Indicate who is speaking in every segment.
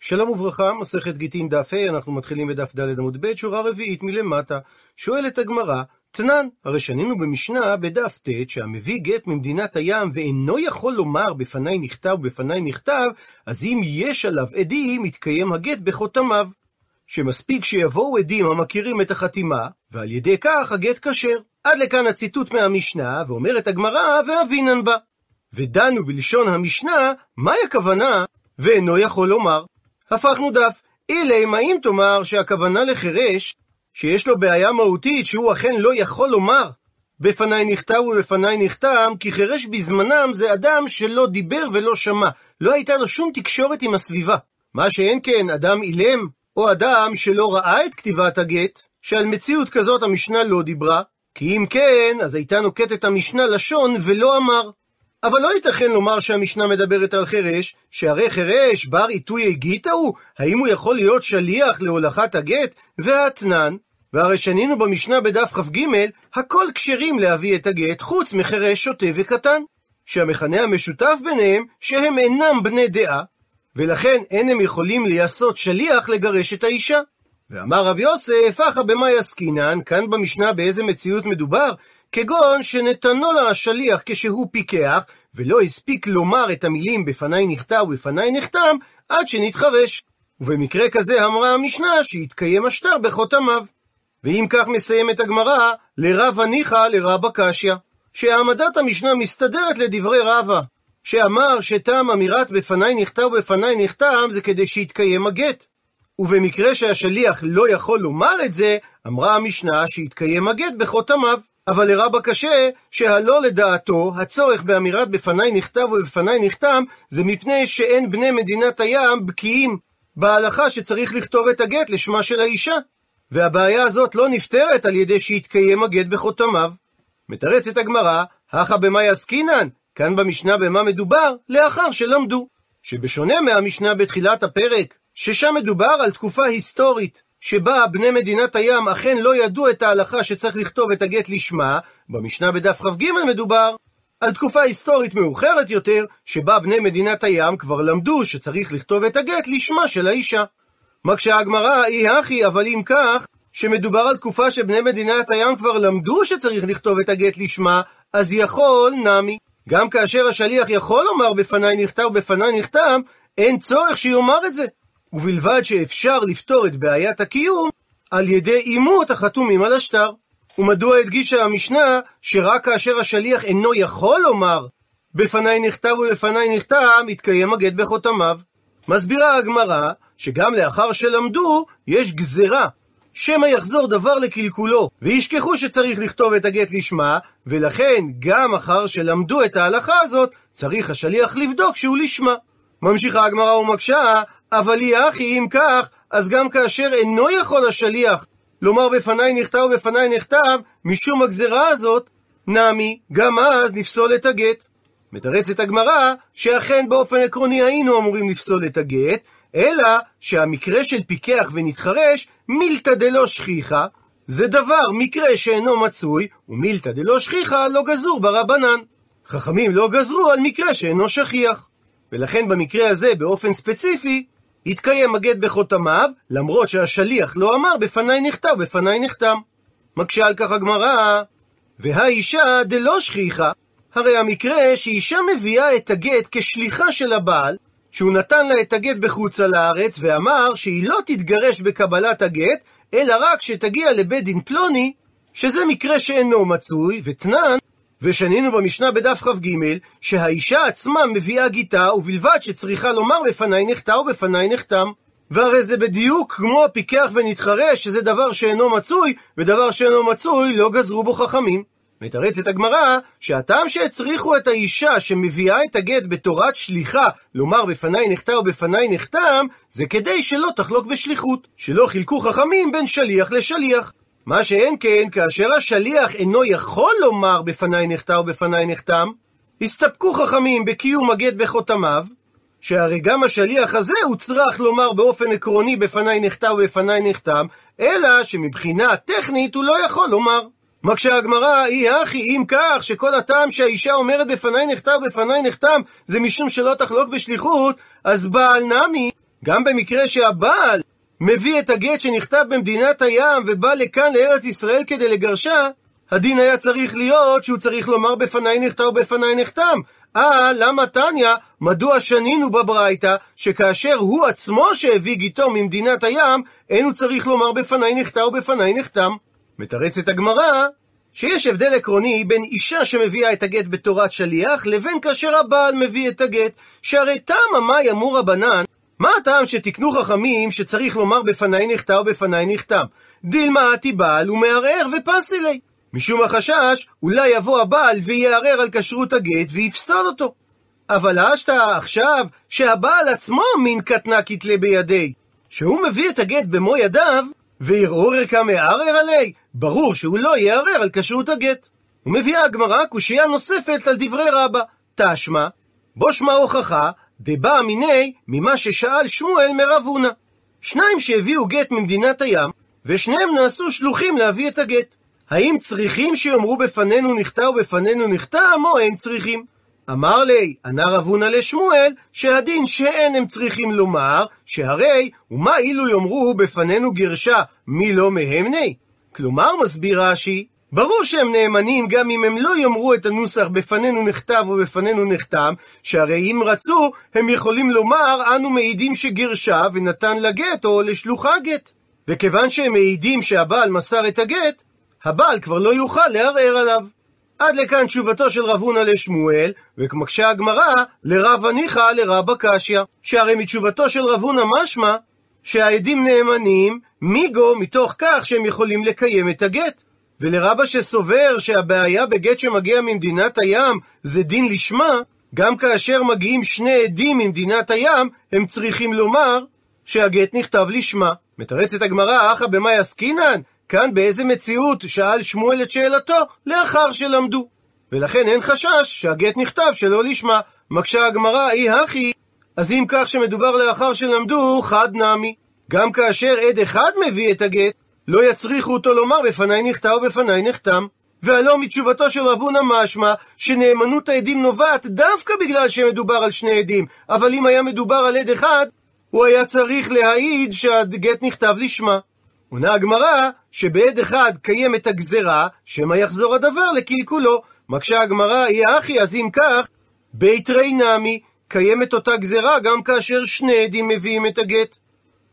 Speaker 1: שלום וברכה, מסכת גיטין דף ה', אנחנו מתחילים בדף ד' עמוד ב', שורה רביעית מלמטה. שואלת הגמרא, תנן, הרי שנינו במשנה בדף ט', שהמביא גט ממדינת הים ואינו יכול לומר בפניי נכתב ובפניי נכתב, אז אם יש עליו עדים, יתקיים הגט בחותמיו. שמספיק שיבואו עדים המכירים את החתימה, ועל ידי כך הגט כשר. עד לכאן הציטוט מהמשנה, ואומרת הגמרא, ואבינן בה. ודנו בלשון המשנה, מהי הכוונה, ואינו יכול לומר. הפכנו דף. אילם, האם תאמר שהכוונה לחירש, שיש לו בעיה מהותית שהוא אכן לא יכול לומר, בפניי נכתב ובפניי נחתם, כי חירש בזמנם זה אדם שלא דיבר ולא שמע, לא הייתה לו שום תקשורת עם הסביבה. מה שאין כן, אדם אילם, או אדם שלא ראה את כתיבת הגט, שעל מציאות כזאת המשנה לא דיברה, כי אם כן, אז הייתה נוקטת המשנה לשון ולא אמר. אבל לא ייתכן לומר שהמשנה מדברת על חירש, שהרי חירש בר עיתוי הגיתא הוא, האם הוא יכול להיות שליח להולכת הגט? והאתנן, והרי שנינו במשנה בדף כ"ג, הכל כשרים להביא את הגט, חוץ מחירש שוטה וקטן. שהמכנה המשותף ביניהם, שהם אינם בני דעה, ולכן אין הם יכולים לייסות שליח לגרש את האישה. ואמר רב יוסף, אחא במאי עסקינן, כאן במשנה באיזה מציאות מדובר? כגון שנתנו לה השליח כשהוא פיקח, ולא הספיק לומר את המילים בפניי נכתב ובפניי נחתם, עד שנתחרש. ובמקרה כזה אמרה המשנה שיתקיים השטר בחותמיו. ואם כך מסיימת הגמרא, לרבה ניחא לרבה קשיא. שהעמדת המשנה מסתדרת לדברי רבה, שאמר שטעם אמירת בפניי נכתב ובפניי נחתם זה כדי שיתקיים הגט. ובמקרה שהשליח לא יכול לומר את זה, אמרה המשנה שיתקיים הגט בחותמיו. אבל לרבה קשה, שהלא לדעתו, הצורך באמירת בפניי נכתב ובפניי נחתם, זה מפני שאין בני מדינת הים בקיאים בהלכה שצריך לכתוב את הגט לשמה של האישה. והבעיה הזאת לא נפתרת על ידי שיתקיים הגט בחותמיו. מתרצת הגמרא, הכא במאי עסקינן, כאן במשנה במה מדובר? לאחר שלמדו. שבשונה מהמשנה בתחילת הפרק, ששם מדובר על תקופה היסטורית, שבה בני מדינת הים אכן לא ידעו את ההלכה שצריך לכתוב את הגט לשמה, במשנה בדף כ"ג מדובר על תקופה היסטורית מאוחרת יותר, שבה בני מדינת הים כבר למדו שצריך לכתוב את הגט לשמה של האישה. מקשה הגמרא, אי הכי, אבל אם כך, שמדובר על תקופה שבני מדינת הים כבר למדו שצריך לכתוב את הגט לשמה, אז יכול נמי. גם כאשר השליח יכול לומר בפניי נכתב ובפניי נכתב, אין צורך שיאמר את זה. ובלבד שאפשר לפתור את בעיית הקיום על ידי אימות החתומים על השטר. ומדוע הדגישה המשנה שרק כאשר השליח אינו יכול לומר בפניי נכתב ובפניי נכתב, יתקיים הגט בחותמיו. מסבירה הגמרא שגם לאחר שלמדו, יש גזרה. שמא יחזור דבר לקלקולו, וישכחו שצריך לכתוב את הגט לשמה, ולכן גם אחר שלמדו את ההלכה הזאת, צריך השליח לבדוק שהוא לשמה. ממשיכה הגמרא ומקשה, אבל היא אחי, אם כך, אז גם כאשר אינו יכול השליח לומר בפניי נכתב ובפניי נכתב, משום הגזרה הזאת, נמי, גם אז נפסול את הגט. מתרצת הגמרא, שאכן באופן עקרוני היינו אמורים לפסול את הגט, אלא שהמקרה של פיקח ונתחרש, מילתא דלא שכיחא, זה דבר, מקרה שאינו מצוי, ומילתא דלא שכיחא לא גזור ברבנן. חכמים לא גזרו על מקרה שאינו שכיח. ולכן במקרה הזה, באופן ספציפי, התקיים הגט בחותמיו, למרות שהשליח לא אמר בפניי נכתב, בפניי נחתם. מקשה על כך הגמרא, והאישה דלא שכיחה, הרי המקרה שאישה מביאה את הגט כשליחה של הבעל, שהוא נתן לה את הגט בחוץ לארץ, ואמר שהיא לא תתגרש בקבלת הגט, אלא רק שתגיע לבית דין פלוני, שזה מקרה שאינו מצוי, ותנן, ושנינו במשנה בדף כ"ג, שהאישה עצמה מביאה גיטה, ובלבד שצריכה לומר בפניי נחתה ובפניי נחתם. והרי זה בדיוק כמו הפיקח ונתחרש, שזה דבר שאינו מצוי, ודבר שאינו מצוי לא גזרו בו חכמים. מתרצת הגמרא, שהטעם שהצריכו את האישה שמביאה את הגט בתורת שליחה, לומר בפניי נחתה ובפניי נחתם, זה כדי שלא תחלוק בשליחות, שלא חילקו חכמים בין שליח לשליח. מה שאין כן, כאשר השליח אינו יכול לומר בפניי נחתה ובפניי נחתם, הסתפקו חכמים בקיום הגט בחותמיו, שהרי גם השליח הזה הוא צריך לומר באופן עקרוני בפניי נחתה ובפניי נחתם, אלא שמבחינה טכנית הוא לא יכול לומר. מקשה הגמרא, אי הכי, אם כך, שכל הטעם שהאישה אומרת בפניי נכתב, בפניי נחתם, זה משום שלא תחלוק בשליחות, אז בעל נמי, גם במקרה שהבעל מביא את הגט שנכתב במדינת הים ובא לכאן לארץ ישראל כדי לגרשה, הדין היה צריך להיות שהוא צריך לומר בפניי נכתב ובפניי נחתם. אה, למה תניא, מדוע שנינו בברייתא, שכאשר הוא עצמו שהביא גיתו ממדינת הים, אין הוא צריך לומר בפניי נכתב ובפניי נחתם. מתרצת הגמרא, שיש הבדל עקרוני בין אישה שמביאה את הגט בתורת שליח, לבין כאשר הבעל מביא את הגט, שהרי תמה מאי אמור רבנן, מה הטעם שתקנו חכמים שצריך לומר בפניי נכתב ובפניי נחתם? דילמה עתי בעל ומערער ופסילי. משום החשש, אולי יבוא הבעל ויערער על כשרות הגט ויפסול אותו. אבל אשתא עכשיו שהבעל עצמו מין קטנה קטלה בידי, שהוא מביא את הגט במו ידיו, וערעורר כמערער עלי, ברור שהוא לא יערער על כשרות הגט. ומביאה הגמרא קושייה נוספת על דברי רבא, תשמע, בו שמע הוכחה, דבא מיני ממה ששאל שמואל מרב הונא. שניים שהביאו גט ממדינת הים, ושניהם נעשו שלוחים להביא את הגט. האם צריכים שיאמרו בפנינו נכתב ובפנינו נחתם, או אין צריכים? אמר לי, ענה רב הונא לשמואל, שהדין שאין הם צריכים לומר, שהרי, ומה אילו יאמרו בפנינו גרשה, מי לא מהמני? כלומר, מסביר רש"י, ברור שהם נאמנים גם אם הם לא יאמרו את הנוסח בפנינו נכתב ובפנינו נחתם, שהרי אם רצו, הם יכולים לומר, אנו מעידים שגירשה ונתן לה גט או לשלוחה גט. וכיוון שהם מעידים שהבעל מסר את הגט, הבעל כבר לא יוכל לערער עליו. עד לכאן תשובתו של רב הונא לשמואל, וכמקשה הגמרא, לרב הניחא לרבא קשיא. שהרי מתשובתו של רב הונא משמע שהעדים נאמנים מיגו מתוך כך שהם יכולים לקיים את הגט. ולרבא שסובר שהבעיה בגט שמגיע ממדינת הים זה דין לשמה, גם כאשר מגיעים שני עדים ממדינת הים, הם צריכים לומר שהגט נכתב לשמה. מתרצת הגמרא, אחא במאי עסקינן? כאן באיזה מציאות שאל שמואל את שאלתו לאחר שלמדו. ולכן אין חשש שהגט נכתב שלא לשמה. מקשה הגמרא, אי הכי, אז אם כך שמדובר לאחר שלמדו, חד נמי. גם כאשר עד אחד מביא את הגט, לא יצריכו אותו לומר בפניי נכתב ובפניי נחתם. והלא מתשובתו של רב הונא משמע שנאמנות העדים נובעת דווקא בגלל שמדובר על שני עדים, אבל אם היה מדובר על עד אחד, הוא היה צריך להעיד שהגט נכתב לשמה. עונה הגמרא שבעד אחד קיימת הגזרה, שמא יחזור הדבר לקלקולו. מקשה הגמרא, היא אחי, אז אם כך, בית רי נמי, קיימת אותה גזרה גם כאשר שני עדים מביאים את הגט.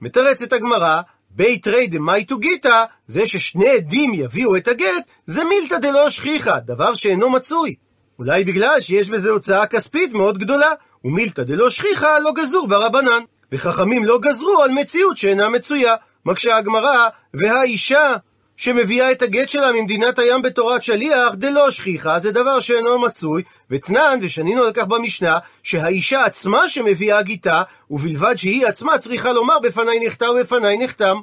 Speaker 1: מתרצת הגמרא, בית רי דמייטו גיתא, זה ששני עדים יביאו את הגט, זה מילתא דלא שכיחא, דבר שאינו מצוי. אולי בגלל שיש בזה הוצאה כספית מאוד גדולה, ומילתא דלא שכיחא לא גזור ברבנן. וחכמים לא גזרו על מציאות שאינה מצויה. מקשה הגמרא, והאישה שמביאה את הגט שלה ממדינת הים בתורת שליח, דלא שכיחה, זה דבר שאינו מצוי, ותנן, ושנינו על כך במשנה, שהאישה עצמה שמביאה גיתה, ובלבד שהיא עצמה צריכה לומר בפניי נכתב ובפניי נחתם.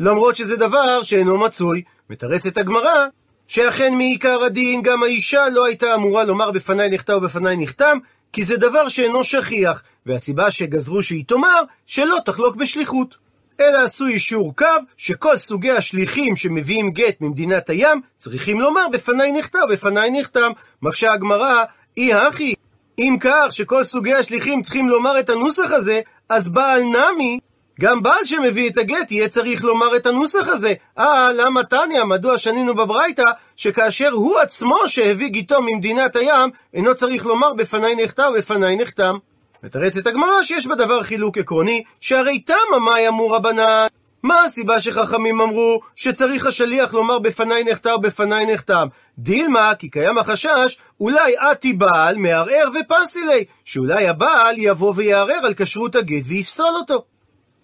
Speaker 1: למרות שזה דבר שאינו מצוי. מתרצת הגמרא, שאכן מעיקר הדין גם האישה לא הייתה אמורה לומר בפניי נכתב ובפניי נחתם, כי זה דבר שאינו שכיח, והסיבה שגזרו שהיא תאמר, שלא תחלוק בשליחות. אלא עשו אישור קו שכל סוגי השליחים שמביאים גט ממדינת הים צריכים לומר בפניי נכתב, בפניי נחתם. מקשה הגמרא, אי הכי, אם כך שכל סוגי השליחים צריכים לומר את הנוסח הזה, אז בעל נמי, גם בעל שמביא את הגט יהיה צריך לומר את הנוסח הזה. אה, למה תניא, מדוע שנינו בברייתא, שכאשר הוא עצמו שהביא גיתו ממדינת הים, אינו צריך לומר בפניי נכתב, בפניי נחתם. מתרצת הגמרא שיש בדבר חילוק עקרוני, שהרי תמה מאי אמור רבנן. מה הסיבה שחכמים אמרו שצריך השליח לומר בפניי נחתם בפניי נחתם? דילמה, כי קיים החשש, אולי עתי בעל מערער ופסילי, שאולי הבעל יבוא ויערער על כשרות הגט ויפסול אותו.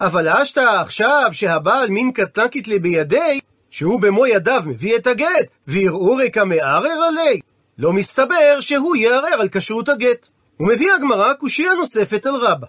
Speaker 1: אבל אשתא עכשיו שהבעל מין קטנקית בידי, שהוא במו ידיו מביא את הגט, וערעורי כמערער עלי, לא מסתבר שהוא יערער על כשרות הגט. ומביא הגמרא קושייה נוספת על רבא.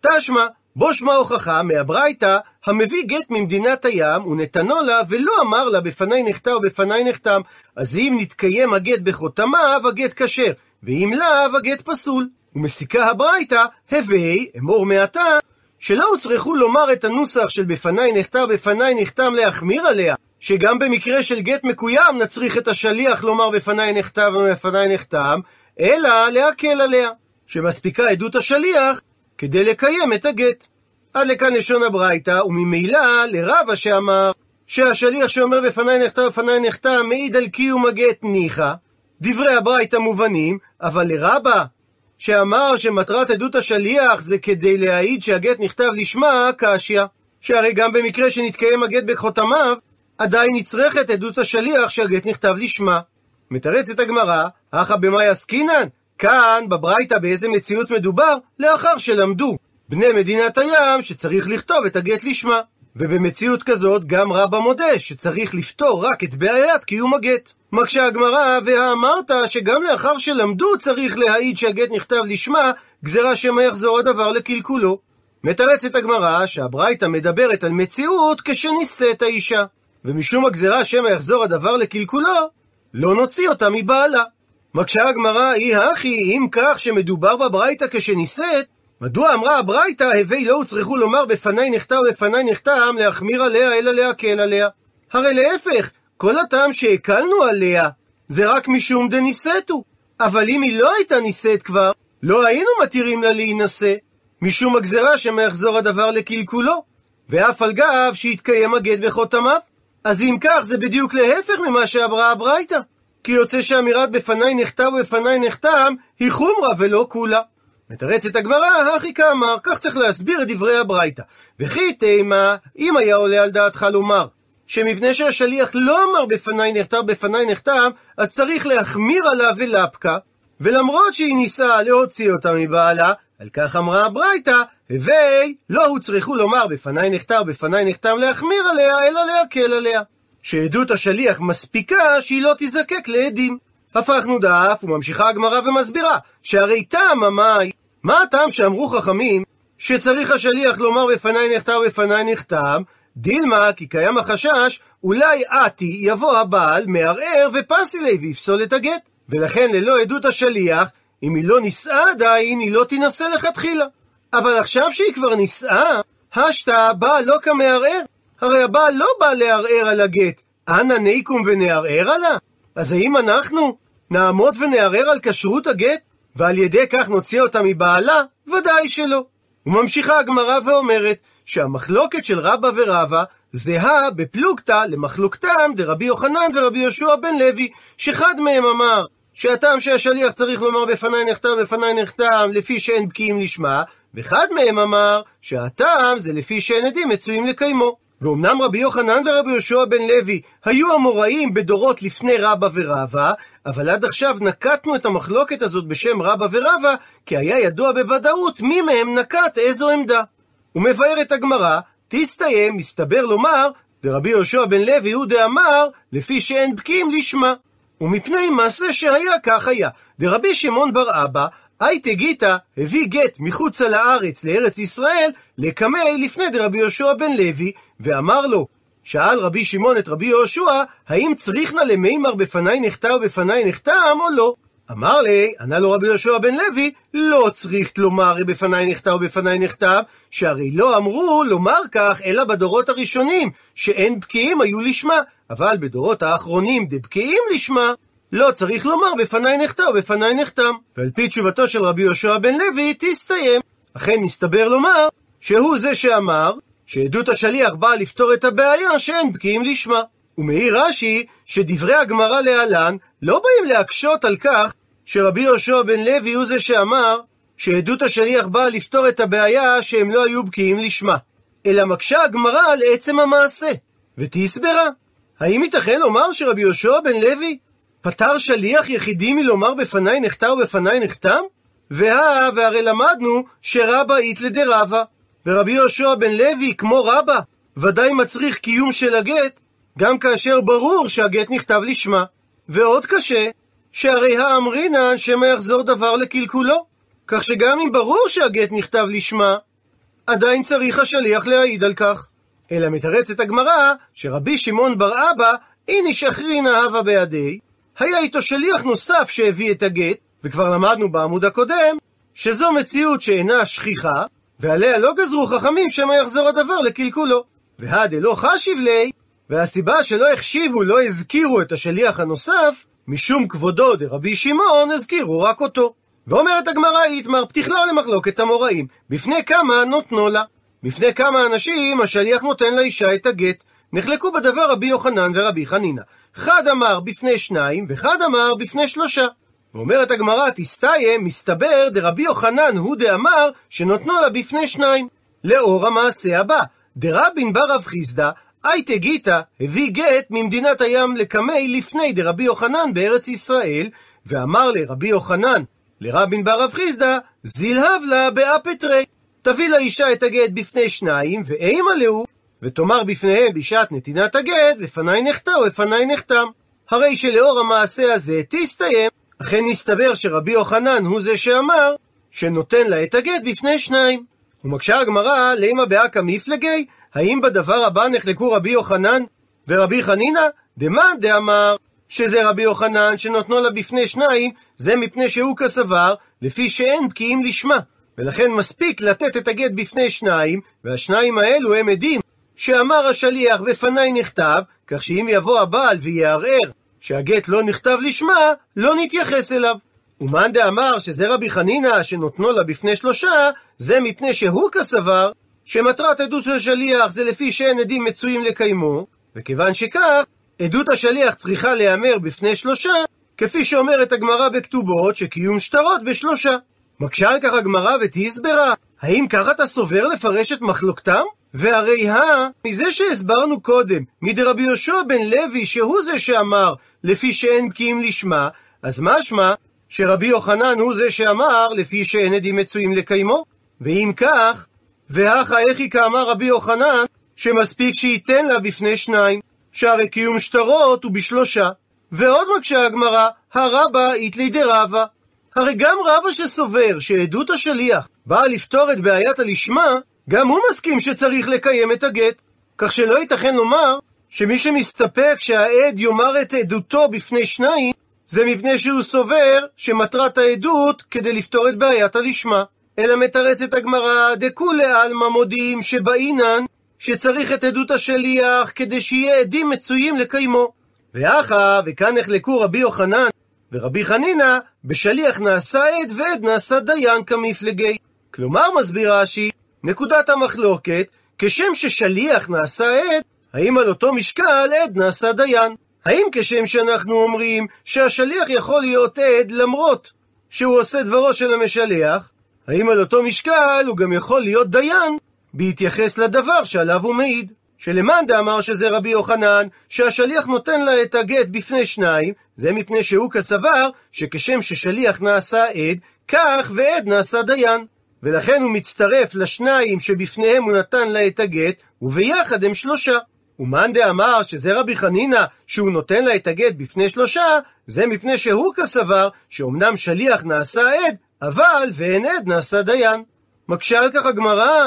Speaker 1: תשמע, בו שמע הוכחה מהברייתא, המביא גט ממדינת הים, ונתנו לה, ולא אמר לה בפניי נחתם ובפניי נחתם. אז אם נתקיים הגט בחותמיו, הגט כשר, ואם לאו, הגט פסול. ומסיקה הברייתא, הווי, אמור מעתה, שלא הוצרכו לומר את הנוסח של בפניי נחתם, בפניי נחתם להחמיר עליה, שגם במקרה של גט מקוים נצריך את השליח לומר בפניי נחתם ובפניי נחתם, אלא להקל עליה. שמספיקה עדות השליח כדי לקיים את הגט. עד לכאן לשון הברייתא, וממילא לרבא שאמר שהשליח שאומר בפניי נחתם בפניי נחתם מעיד על קיום הגט ניחא. דברי הברייתא מובנים, אבל לרבא שאמר שמטרת עדות השליח זה כדי להעיד שהגט נכתב לשמה, קשיא. שהרי גם במקרה שנתקיים הגט בחותמיו, עדיין נצרכת עדות השליח שהגט נכתב לשמה. מתרצת הגמרא, אחא במאי עסקינן? כאן, בברייתא, באיזה מציאות מדובר? לאחר שלמדו בני מדינת הים שצריך לכתוב את הגט לשמה. ובמציאות כזאת גם רבא מודה שצריך לפתור רק את בעיית קיום הגט. מקשה הגמרא, והאמרת שגם לאחר שלמדו צריך להעיד שהגט נכתב לשמה, גזירה שמא יחזור הדבר לקלקולו. מתרצת הגמרא שהברייתא מדברת על מציאות כשנישאת האישה. ומשום הגזירה שמא יחזור הדבר לקלקולו, לא נוציא אותה מבעלה. מקשה הגמרא, אי הכי, אם כך שמדובר בברייתא כשנישאת, מדוע אמרה הברייתא, הווי לא הוצרכו לומר בפניי נחתם ובפניי נחתם, להחמיר עליה אלא להקל עליה? הרי להפך, כל הטעם שהקלנו עליה, זה רק משום דנישאתו. אבל אם היא לא הייתה נישאת כבר, לא היינו מתירים לה להינשא, משום הגזרה שמא יחזור הדבר לקלקולו, ואף על גב שיתקיים הגט בחותמיו. אז אם כך, זה בדיוק להפך ממה שאמרה הברייתא. כי יוצא שאמירת בפניי נחתם ובפניי נחתם, היא חומרה ולא כולה. מתרצת הגמרא, הכי כאמר, כך צריך להסביר את דברי הברייתא. וכי תימה, אם היה עולה על דעתך לומר, שמפני שהשליח לא אמר בפניי נחתם, בפניי נחתם, אז צריך להחמיר עליו ולפקה, ולמרות שהיא ניסה להוציא אותה מבעלה, על כך אמרה הברייתא, הווי, לא הוצרכו לומר בפניי נחתם, בפניי נחתם להחמיר עליה, אלא להקל עליה. שעדות השליח מספיקה שהיא לא תזקק לעדים. הפכנו דף, וממשיכה הגמרא ומסבירה, שהרי טעם המאי, מה הטעם שאמרו חכמים, שצריך השליח לומר בפניי נחתם ובפניי נחתם, דילמה, כי קיים החשש, אולי עתי יבוא הבעל, מערער ופסילי ויפסול את הגט. ולכן ללא עדות השליח, אם היא לא נישאה עדיין, היא לא תינשא לכתחילה. אבל עכשיו שהיא כבר נישאה, השתא הבעל לא כמערער. הרי הבעל לא בא לערער על הגט. אנא ניקום ונערער עלה? אז האם אנחנו נעמוד ונערער על כשרות הגט, ועל ידי כך נוציא אותה מבעלה? ודאי שלא. וממשיכה הגמרא ואומרת שהמחלוקת של רבא ורבא זהה בפלוגתא למחלוקתם דרבי יוחנן ורבי יהושע בן לוי, שאחד מהם אמר שהטעם שהשליח צריך לומר בפניי נחתם בפניי נחתם לפי שאין בקיאים לשמה, ואחד מהם אמר שהטעם זה לפי שאין עדים מצויים לקיימו. ואומנם רבי יוחנן ורבי יהושע בן לוי היו המוראים בדורות לפני רבא ורבא, אבל עד עכשיו נקטנו את המחלוקת הזאת בשם רבא ורבא, כי היה ידוע בוודאות מי מהם נקט איזו עמדה. ומבארת הגמרא, תסתיים, מסתבר לומר, דרבי יהושע בן לוי הוא דאמר, לפי שאין בקיאים לשמה. ומפני מעשה שהיה כך היה. דרבי שמעון בר אבא, הייתה גיתא הביא גט מחוצה לארץ, לארץ ישראל, לקמי לפני דרבי יהושע בן לוי, ואמר לו, שאל רבי שמעון את רבי יהושע, האם צריך נא למימר בפניי נחתם ובפניי נחתם או לא? אמר לי, ענה לו רבי יהושע בן לוי, לא צריך לומר בפניי נכתב ובפניי נכתב, שהרי לא אמרו לומר כך, אלא בדורות הראשונים, שאין בקיאים היו לשמה, אבל בדורות האחרונים דבקיאים לשמה, לא צריך לומר בפניי נכתב ובפניי נחתם. ועל פי תשובתו של רבי יהושע בן לוי, תסתיים. אכן מסתבר לומר, שהוא זה שאמר, שעדות השליח באה לפתור את הבעיה שאין בקיאים לשמה. ומעיר רש"י שדברי הגמרא להלן לא באים להקשות על כך שרבי יהושע בן לוי הוא זה שאמר שעדות השליח באה לפתור את הבעיה שהם לא היו בקיאים לשמה, אלא מקשה הגמרא על עצם המעשה, ותסברה. האם ייתכן לומר שרבי יהושע בן לוי פטר שליח יחידי מלומר בפניי נחתם ובפניי נחתם? והא, והרי למדנו שרבא איתלה דרבא, ורבי יהושע בן לוי, כמו רבא, ודאי מצריך קיום של הגט, גם כאשר ברור שהגט נכתב לשמה. ועוד קשה, שהרי האמרינן שמא יחזור דבר לקלקולו. כך שגם אם ברור שהגט נכתב לשמה, עדיין צריך השליח להעיד על כך. אלא מתרצת הגמרא, שרבי שמעון בר אבא, איני שחרינא הווה בידי, היה איתו שליח נוסף שהביא את הגט, וכבר למדנו בעמוד הקודם, שזו מציאות שאינה שכיחה, ועליה לא גזרו חכמים שמא יחזור הדבר לקלקולו. והדלא חשיב לי, והסיבה שלא החשיבו, לא הזכירו את השליח הנוסף, משום כבודו דרבי שמעון, הזכירו רק אותו. ואומרת הגמרא איתמר, פתיכלה למחלוקת המוראים, בפני כמה נותנו לה. בפני כמה אנשים השליח נותן לאישה את הגט. נחלקו בדבר רבי יוחנן ורבי חנינא. חד אמר בפני שניים, וחד אמר בפני שלושה. ואומרת הגמרא, תסתיים, מסתבר דרבי יוחנן הוא דאמר שנותנו לה בפני שניים. לאור המעשה הבא, דרבין בר רב חיסדא, הייתה גיתא הביא גט ממדינת הים לקמי לפני דרבי יוחנן בארץ ישראל, ואמר לרבי יוחנן, לרבין בר רב חיסדא, זילהב לה באפטרי. תביא לאישה את הגט בפני שניים, ואימה להו, ותאמר בפניהם בשעת נתינת הגט, בפניי נחתה ובפניי נחתם. הרי שלאור המעשה הזה תסתיים. אכן מסתבר שרבי יוחנן הוא זה שאמר שנותן לה את הגט בפני שניים. ומקשה הגמרא, לימה באקא מפלגי, האם בדבר הבא נחלקו רבי יוחנן ורבי חנינא? דמאן דאמר שזה רבי יוחנן שנותנו לה בפני שניים, זה מפני שהוא כסבר, לפי שאין בקיאים לשמה. ולכן מספיק לתת את הגט בפני שניים, והשניים האלו הם עדים שאמר השליח בפניי נכתב, כך שאם יבוא הבעל ויערער שהגט לא נכתב לשמה, לא נתייחס אליו. ומאן דאמר שזה רבי חנינא שנותנו לה בפני שלושה, זה מפני שהוא כסבר, שמטרת עדות השליח זה לפי שאין עדים מצויים לקיימו, וכיוון שכך, עדות השליח צריכה להיאמר בפני שלושה, כפי שאומרת הגמרא בכתובות שקיום שטרות בשלושה. מקשה על כך הגמרא ותסברה, האם ככה אתה סובר לפרש את מחלוקתם? והרי הא, מזה שהסברנו קודם, מדרבי יהושע בן לוי, שהוא זה שאמר, לפי שאין בקיאים לשמה, אז משמע שרבי יוחנן הוא זה שאמר, לפי שאין עדים מצויים לקיימו. ואם כך, והכה איכי כאמר רבי יוחנן, שמספיק שייתן לה בפני שניים, שהרי קיום שטרות הוא בשלושה. ועוד מקשה הגמרא, הרבה איתלי דרבה. הרי גם רבא שסובר שעדות השליח באה לפתור את בעיית הלשמה, גם הוא מסכים שצריך לקיים את הגט. כך שלא ייתכן לומר שמי שמסתפק שהעד יאמר את עדותו בפני שניים, זה מפני שהוא סובר שמטרת העדות כדי לפתור את בעיית הלשמה. אלא מתרצת הגמרא, דכולי עלמא מודיעים שבאינן שצריך את עדות השליח כדי שיהיה עדים מצויים לקיימו. ואחא, וכאן נחלקו רבי יוחנן ורבי חנינא, בשליח נעשה עד ועד נעשה דיין כמפלגי. כלומר, מסביר רש"י, נקודת המחלוקת, כשם ששליח נעשה עד, האם על אותו משקל עד נעשה דיין? האם כשם שאנחנו אומרים שהשליח יכול להיות עד למרות שהוא עושה דברו של המשלח, האם על אותו משקל הוא גם יכול להיות דיין בהתייחס לדבר שעליו הוא מעיד? שלמאן דאמר שזה רבי יוחנן, שהשליח נותן לה את הגט בפני שניים, זה מפני שהוא כסבר, שכשם ששליח נעשה עד, כך ועד נעשה דיין. ולכן הוא מצטרף לשניים שבפניהם הוא נתן לה את הגט, וביחד הם שלושה. ומאן דאמר שזה רבי חנינא, שהוא נותן לה את הגט בפני שלושה, זה מפני שהוא כסבר, שאומנם שליח נעשה עד, אבל ואין עד נעשה דיין. מקשה על כך הגמרא,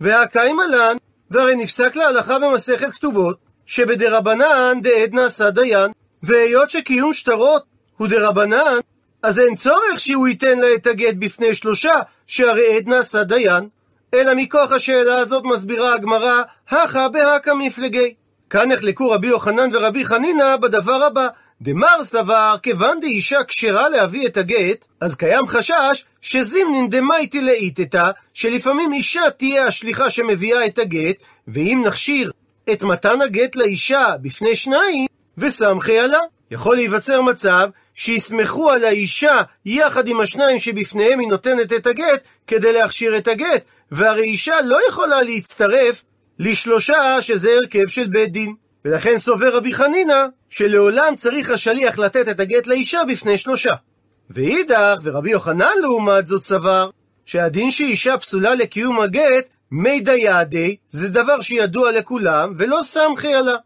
Speaker 1: והקיים עלן, והרי נפסק להלכה במסכת כתובות, שבדרבנן דעד נעשה דיין, והיות שקיום שטרות הוא דרבנן, אז אין צורך שהוא ייתן לה את הגט בפני שלושה, שהרי עד נעשה דיין. אלא מכוח השאלה הזאת מסבירה הגמרא, הכה בהכה מפלגי. כאן נחלקו רבי יוחנן ורבי חנינא בדבר הבא, דמר סבר, כיוון דאישה כשרה להביא את הגט, אז קיים חשש שזימנין דמייטי לאיתתא, שלפעמים אישה תהיה השליחה שמביאה את הגט, ואם נכשיר את מתן הגט לאישה בפני שניים, וסמכי עלה. יכול להיווצר מצב שיסמכו על האישה יחד עם השניים שבפניהם היא נותנת את הגט, כדי להכשיר את הגט, והרי אישה לא יכולה להצטרף לשלושה שזה הרכב של בית דין. ולכן סובר רבי חנינא, שלעולם צריך השליח לתת את הגט לאישה בפני שלושה. ואידך, ורבי יוחנן לעומת זאת סבר, שהדין שאישה פסולה לקיום הגט, מי דיידי, זה דבר שידוע לכולם, ולא סמכי עלה.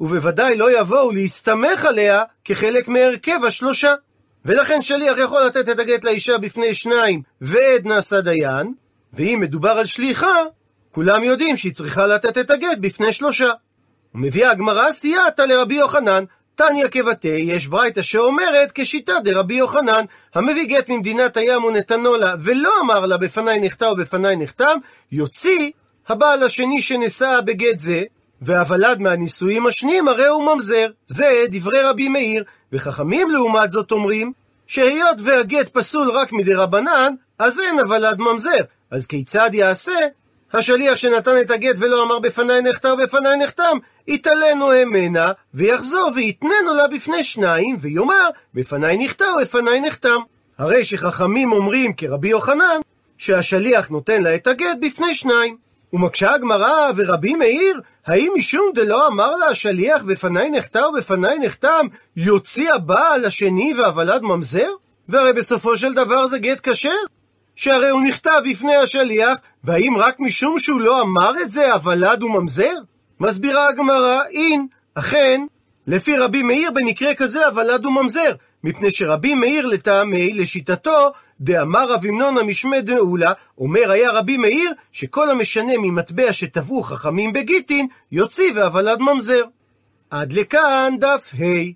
Speaker 1: ובוודאי לא יבואו להסתמך עליה כחלק מהרכב השלושה. ולכן שליח יכול לתת את הגט לאישה בפני שניים, ועד נעשה דיין, ואם מדובר על שליחה, כולם יודעים שהיא צריכה לתת את הגט בפני שלושה. ומביאה הגמרא סייעתא לרבי יוחנן, תניא כבתי, יש ברייתא שאומרת כשיטה דרבי יוחנן, המביא גט ממדינת הים ונתנו לה, ולא אמר לה בפניי נחתה ובפניי נחתם, יוציא הבעל השני שנשא בגט זה, והוולד מהנישואים השניים הרי הוא ממזר. זה דברי רבי מאיר, וחכמים לעומת זאת אומרים, שהיות והגט פסול רק מדי רבנן, אז אין הוולד ממזר. אז כיצד יעשה השליח שנתן את הגט ולא אמר בפניי נחתם ובפניי נחתם, יתעלנו המנה, ויחזור ויתננו לה בפני שניים, ויאמר, בפניי נכתב ובפניי נחתם. הרי שחכמים אומרים כרבי יוחנן, שהשליח נותן לה את הגט בפני שניים. ומקשה הגמרא ורבי מאיר, האם משום דלא אמר לה השליח בפניי נחתם ובפניי נחתם, יוציא הבעל השני והוולד ממזר? והרי בסופו של דבר זה גט כשר. שהרי הוא נכתב בפני השליח, והאם רק משום שהוא לא אמר את זה, הוולד הוא ממזר? מסבירה הגמרא, אין, אכן, לפי רבי מאיר במקרה כזה הוולד הוא ממזר, מפני שרבי מאיר לטעמי, לשיטתו, דאמר רב המנון המשמי דאולה, אומר היה רבי מאיר, שכל המשנה ממטבע שטבעו חכמים בגיטין, יוציא והוולד ממזר. עד לכאן דף ה'.